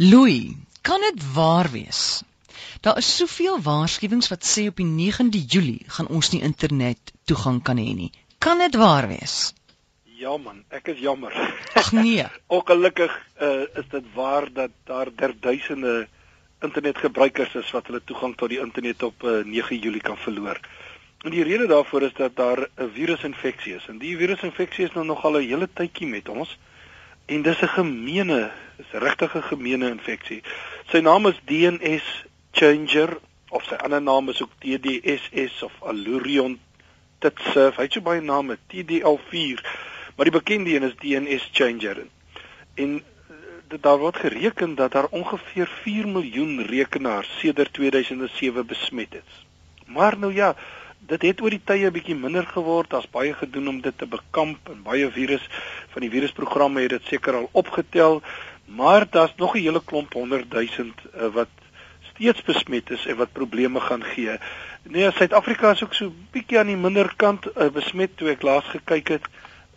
Louis, kan dit waar wees? Daar is soveel waarskuwings wat sê op die 9de Julie gaan ons nie internet toegang kan hê nie. Kan dit waar wees? Ja man, ek is jammer. Ag nee. Ongelukkig uh, is dit waar dat daar derduisende internetgebruikers is wat hulle toegang tot die internet op uh, eh, 9 Julie kan verloor. En die rede daarvoor is dat daar 'n virusinfeksie is. En die virusinfeksie is nou nogal 'n hele tydjie met ons. En dis 'n gemeene, dis regtig 'n gemeene infeksie. Sy naam is DNS changer of sy ander naam is ook TDSS of Allurion Titsurf. Hy het so baie name, TDL4. Maar die bekende een is DNS changer. En eh, daar word gereken dat daar ongeveer 4 miljoen rekenaars sedert 2007 besmet is. Maar nou ja, dit het oor die tye bietjie minder geword. Daar's baie gedoen om dit te bekamp en baie virus van die virusprogramme het dit seker al opgetel, maar daar's nog 'n hele klomp 100 000 uh, wat steeds besmet is en wat probleme gaan gee. Nee, Suid-Afrika is ook so bietjie aan die minder kant uh, besmet toe ek laas gekyk het.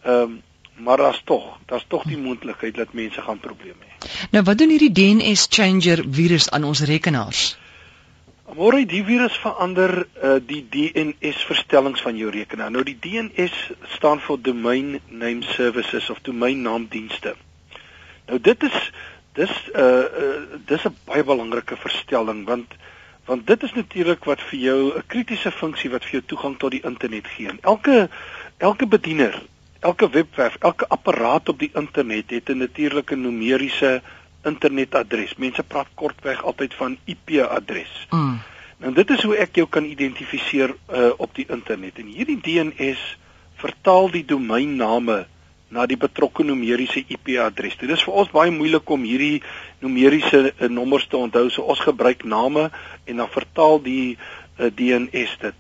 Ehm um, maar daar's tog, daar's tog die moontlikheid dat mense gaan probleme hê. Nou wat doen hierdie DNS changer virus aan ons rekenaars? Môre die virus verander uh, die DNS verstellings van jou rekenaar. Nou die DNS staan vir Domain Name Services of domeinnaamdienste. Nou dit is dis 'n uh, uh, dis 'n baie belangrike verstelling want want dit is natuurlik wat vir jou 'n kritiese funksie wat vir jou toegang tot die internet gee. Elke elke bediener, elke webwerf, elke apparaat op die internet het 'n natuurlike numeriese internetadres. Mense praat kortweg altyd van IP-adres. Mm. Nou dit is hoe ek jou kan identifiseer uh, op die internet. En hierdie DNS vertaal die domeinname na die betrokke numeriese IP-adres. Dit is vir ons baie moeilik om hierdie numeriese uh, nommers te onthou. So ons gebruik name en dan vertaal die uh, DNS dit.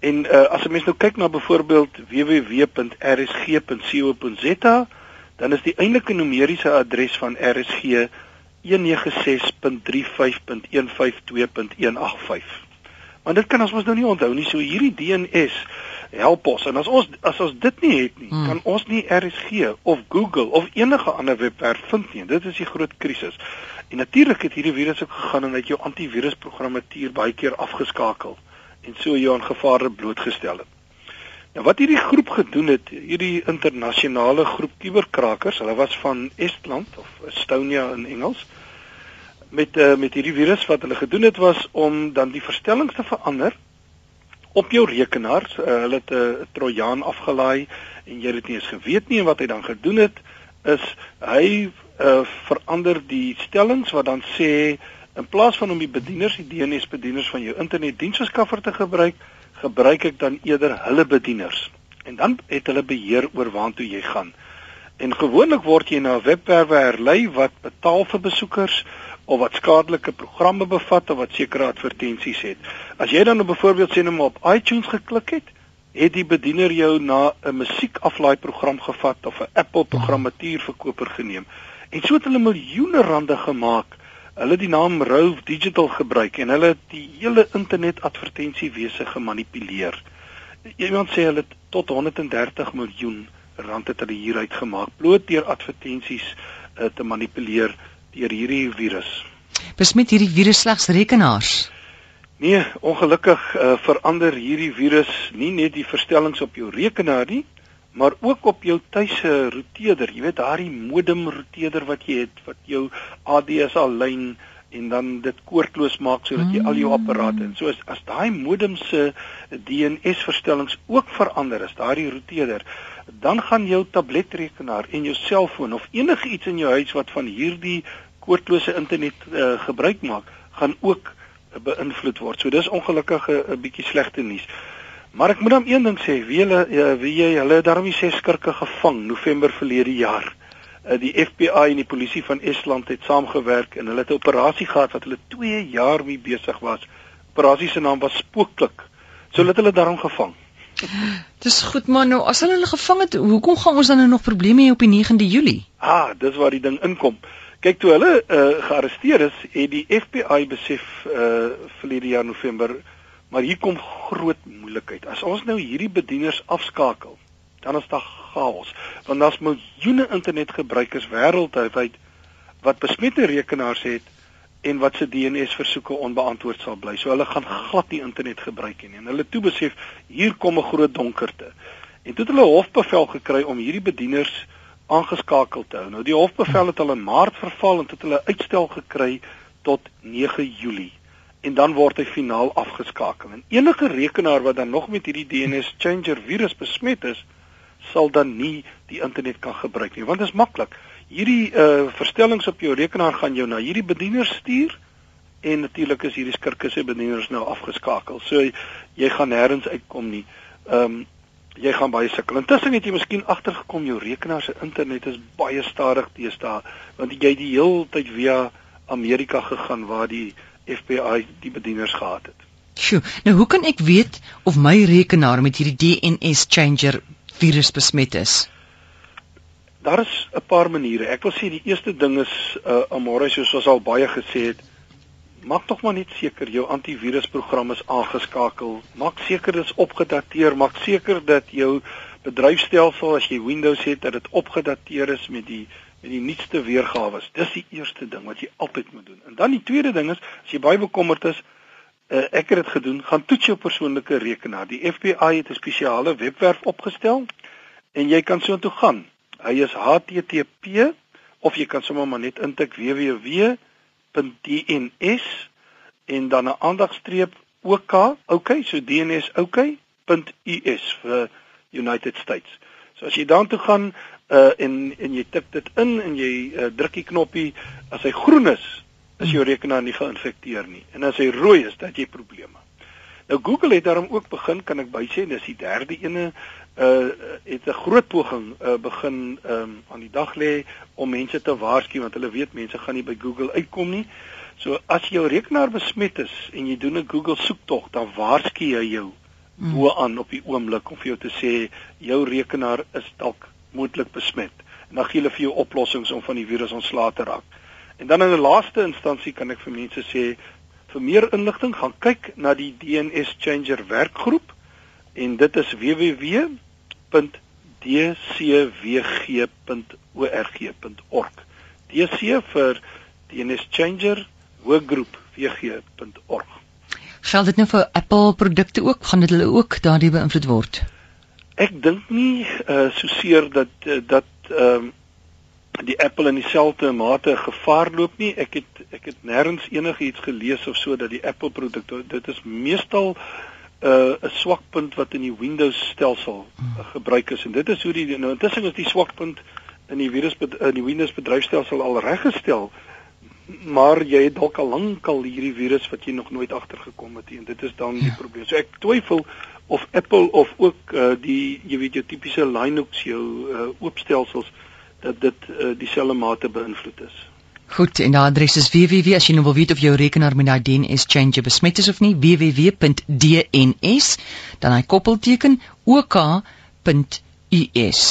En uh, as 'n mens nou kyk na byvoorbeeld www.rsg.co.za, dan is die eintlike numeriese adres van RSG 196.35.152.185. Maar dit kan ons mos nou nie onthou nie. So hierdie DNS help ons. En as ons as ons dit nie het nie, hmm. kan ons nie RSG of Google of enige ander webwerf vind nie. Dit is die groot krisis. En natuurlik het hierdie virus ook gegaan en het jou antivirusprogrammatuur baie keer afgeskakel en so jou aan gevare blootgestel het. Nou wat hierdie groep gedoen het, hierdie internasionale groep kuberkrakers, hulle was van Estland of Estonia in Engels met uh, met hierdie virus wat hulle gedoen het was om dan die verstellings te verander op jou rekenaar. Uh, hulle het 'n uh, trojaan afgelaai en jy het dit nie eens geweet nie en wat hy dan gedoen het is hy uh, verander die stellings wat dan sê in plaas van om die bedieners, die DNS bedieners van jou internetdiensverskaffer te gebruik, gebruik ek dan eerder hulle bedieners. En dan het hulle beheer oor waartoe jy gaan. En gewoonlik word jy na 'n webwerwe herlei wat betaal vir besoekers of wat skadelike programme bevat of wat sekere advertensies het. As jy dan byvoorbeeld sê net op iTunes geklik het, het die bediener jou na 'n musiekaflaai program gevat of 'n Apple programmatuurverkoper geneem. En so het hulle miljoene rande gemaak hulle die naam Rove Digital gebruik en hulle het die hele internet advertensiewese gemanipuleer. Iemand sê hulle het tot 130 miljoen rand het hulle hieruit gemaak bloot deur advertensies uh, te manipuleer deur hierdie virus. Besmet hierdie virus slegs rekenaars? Nee, ongelukkig uh, verander hierdie virus nie net die verstellings op jou rekenaar nie, maar ook op jou tuise roteerder. Jy weet daardie modem roteerder wat jy het wat jou ADSL lyn en dan dit koordloos maak sodat jy al jou apparate en so as, as daai modem se DNS verstellings ook verander is, daardie roteerder, dan gaan jou tabletrekenaar en jou selfoon of enige iets in jou huis wat van hierdie koordlose internet uh, gebruik maak, gaan ook uh, beïnvloed word. So dis ongelukkig 'n uh, bietjie slegte nuus. Maar ek moet dan een ding sê, wie hulle ja, wie jy hulle daarmee ses skurke gevang November verlede jaar. Uh, die FBI en die polisie van Estland het saamgewerk en hulle het 'n operasie gehad wat hulle 2 jaar mee besig was. Operasie se naam was Spooklik. So hulle het hulle daarom gevang. Dis goed man, nou as hulle hulle gevang het, hoekom gaan ons dan nou nog probleme hê op die 9de Julie? Ah, dis waar die ding inkom. Kyk toe hulle uh, gearresteer is, het die FBI besef uh verlede jaar November Maar hier kom groot moeilikheid. As ons nou hierdie bedieners afskakel, dan is daar chaos, want daar's miljoene internetgebruikers wêreldwyd wat besmette rekenaars het en wat se DNS versoeke onbeantwoord sal bly. So hulle gaan glad nie internet gebruik nie. En hulle toe besef hier kom 'n groot donkerte. En toe het hulle hofbevel gekry om hierdie bedieners aangeskakel te hou. Nou die hofbevel het al in Maart verval en het hulle uitstel gekry tot 9 Julie en dan word hy finaal afgeskakel. En enige rekenaar wat dan nog met hierdie DNS changer virus besmet is, sal dan nie die internet kan gebruik nie, want dit is maklik hierdie uh verstellings op jou rekenaar gaan jou na hierdie bediener stuur en natuurlik is hierdie skirke se bedieners nou afgeskakel. So jy gaan nêrens uitkom nie. Ehm um, jy gaan baie sukkel. Intussen het jy miskien agtergekom jou rekenaar se internet is baie stadig teenoor want jy die hele tyd via Amerika gegaan waar die FBI die bedieners gehad het. Sjoe, nou hoe kan ek weet of my rekenaar met hierdie DNS changer virus besmet is? daar is 'n paar maniere. Ek wil sê die eerste ding is uh amore soos ons al baie gesê het, maak tog maar net seker jou antivirusprogram is aangeskakel. Maak seker dit is opgedateer, maak seker dat jou bedryfstelsel as jy Windows het dat dit opgedateer is met die met die nuutste weergawe. Dis die eerste ding wat jy altyd moet doen. En dan die tweede ding is as jy baie bekommerd is, uh, ek het dit gedoen, gaan toets jou persoonlike rekenaar. Die FBI het 'n spesiale webwerf opgestel en jy kan so intoe gaan Hy is HTTP of jy kan sommer maar net intik www.dns en dan 'n aandagstreep OK, okay, so DNS OK.us vir United States. So as jy daartoe gaan uh en en jy tik dit in en jy uh, druk die knoppie as hy groen is, is jou rekenaar nie geïnfekteer nie. En as hy rooi is, dan het jy probleme. Nou Google het daarom ook begin, kan ek bysê, dis die derde ene uh het 'n groot poging uh begin um aan die dag lê om mense te waarsku want hulle weet mense gaan nie by Google uitkom nie. So as jou rekenaar besmet is en jy doen 'n Google soektog, dan waarsku jy jou mm. bo aan op die oomblik om vir jou te sê jou rekenaar is dalk moontlik besmet. En dan gee hulle vir jou oplossings om van die virus ontslae te raak. En dan in 'n laaste instansie kan ek vir mense sê vir meer inligting gaan kyk na die DNS Changer werkgroep en dit is www www.dcwg.org. DC vir DNS Changer hoëgroep wg.org. Geld dit nou vir Apple produkte ook? Gaan dit hulle ook daardie beïnvloed word? Ek dink nie uh so seer dat uh, dat ehm uh, die Apple in dieselfde mate gevaar loop nie. Ek het ek het nêrens enigiets gelees of so dat die Apple produkte dit is meestal uh, 'n swakpunt wat in die Windows stelsel uh, gebruik is en dit is hoe die nou intussen is die swakpunt in die virus in die Windows bedryfstelsel al reggestel maar jy het dalk al lankal hierdie virus wat jy nog nooit agtergekom het en dit is dan die ja. probleem. So ek twyfel of Apple of ook uh, die jy weet jou tipiese Linux jou uh, oopstelsels dat dit uh, dieselfde mate beïnvloed is. Goed, en die adres is www as jy nou wil weet of jou rekenaar met daai DNS change besmet is of nie, www.dns dan hy koppelteken ok.us.